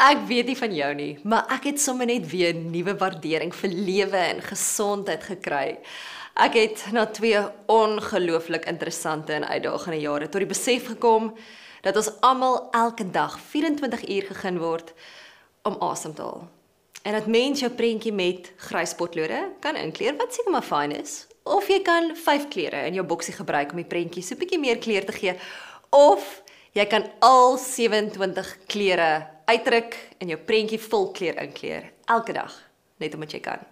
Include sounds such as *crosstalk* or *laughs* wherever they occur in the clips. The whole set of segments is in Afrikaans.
Ek weet nie van jou nie, maar ek het sommer net weer nuwe waardering vir lewe en gesondheid gekry. Ek het na twee ongelooflik interessante en uitdagende jare tot die besef gekom dat ons almal elke dag 24 uur gegeen word om asem te haal. En dat mens jou prentjie met grys potlode kan inkleer wat seker maar fyn is, of jy kan vyf kleure in jou boksie gebruik om die prentjie so 'n bietjie meer kleur te gee, of jy kan al 27 kleure uitdruk en jou prentjie vol kleur inkleer elke dag net omdat jy kan.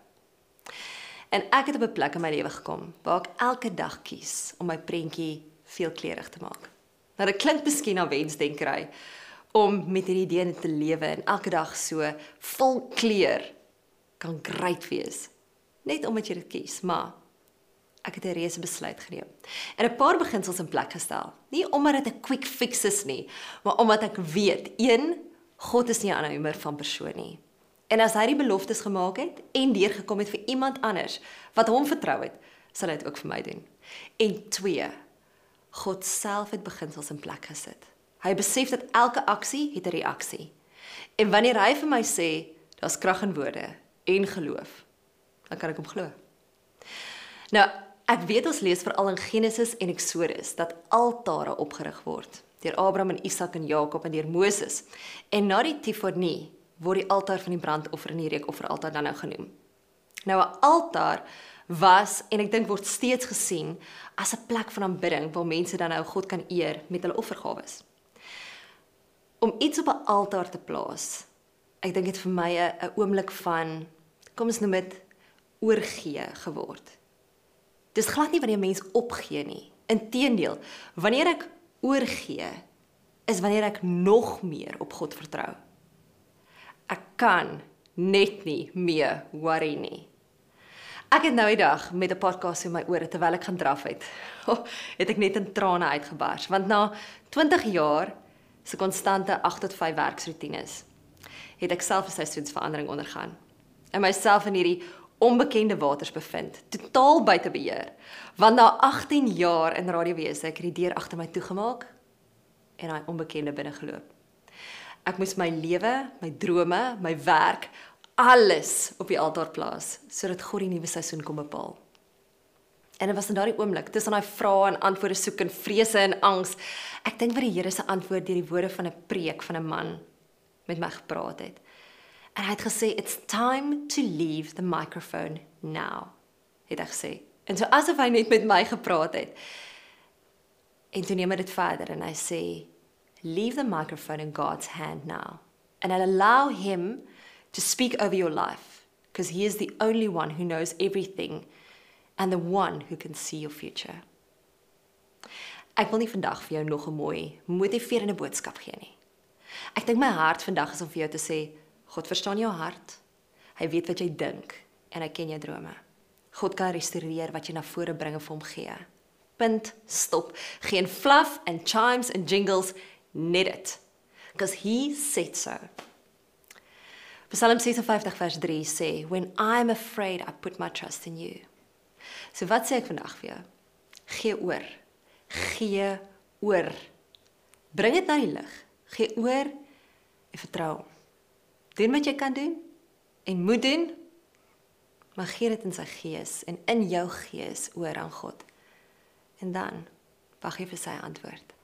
En ek het op 'n plek in my lewe gekom waar ek elke dag kies om my prentjie veelkleurig te maak. Nou dit klink miskien na wensdenkery om met hierdie idee te lewe en elke dag so vol kleur kan great wees. Net omdat jy dit kies, maar ek het 'n reuse besluit geneem. En 'n paar beginsels in plek gestel. Nie omdat dit 'n quick fix is nie, maar omdat ek weet, een God is nie 'n aanhouer van persoon nie. En as hy die beloftes gemaak het en deurgekom het vir iemand anders wat hom vertrou het, sal hy dit ook vir my doen. En 2. God self het beginsels in plek gesit. Hy besef dat elke aksie het 'n reaksie. En wanneer hy vir my sê, daar's krag in woorde en geloof, dan kan ek hom glo. Nou, ek weet ons lees veral in Genesis en Eksodus dat altare opgerig word deur Abraham en Isak en Jakob en deur Moses. En na die Tifoni word die altaar van die brandoffer en die reukofferaltaar dan nou genoem. Nou 'n altaar was en ek dink word steeds gesien as 'n plek van aanbidding waar mense dan nou God kan eer met hulle offergawes. Om iets op 'n altaar te plaas. Ek dink dit vir my 'n oomblik van kom ons noem dit oorgee geword. Dis glad nie wanneer 'n mens opgee nie. Inteendeel, wanneer ek oorgee is wanneer ek nog meer op God vertrou. Ek kan net nie meer worry nie. Ek het nou die dag met 'n podcast in my ore terwyl ek gaan draf het. *laughs* Oh, het ek net in trane uitgebars want na 20 jaar se konstante 8 tot 5 werksroetines het ek self 'n seisoensverandering ondergaan. En myself in hierdie onbekende waters bevind, totaal buite beheer. Want na 18 jaar in radiowese ek het die deur agter my toegemaak en daai onbekende binne geloop. Ek moes my lewe, my drome, my werk, alles op die altaar plaas sodat God die nuwe seisoen kom bepaal. En dit was in daardie oomblik tussen daai vrae en antwoorde soek en vrese en angs. Ek dink wat die Here se antwoord deur die woorde van 'n preek van 'n man met my gepraat het. En hy het gesê it's time to leave the microphone now. Het hy gesê. En so asof hy net met my gepraat het. En toe neem hy dit verder en hy sê leave the microphone in God's hand now and allow him to speak over your life because he is the only one who knows everything and the one who can see your future. Ek wil nie vandag vir jou nog 'n mooi motiverende boodskap gee nie. Ek dink my hart vandag is om vir jou te sê God verstaan jou hart. Hy weet wat jy dink en hy ken jou drome. God kan restoreer wat jy na vore bring en vir hom gee. Punt, stop. Geen fluff and chimes and jingles, net dit. Because he said so. Psalm 56 vers 3 sê, "When I'm afraid, I put my trust in you." So wat sê ek vandag vir jou? Gee oor. Gee oor. Bring dit na die lig. Gee oor en vertrou hom doen wat jy kan doen en moet doen. Maar gee dit in sy gees en in jou gees oor aan God. En dan wag jy vir sy antwoord.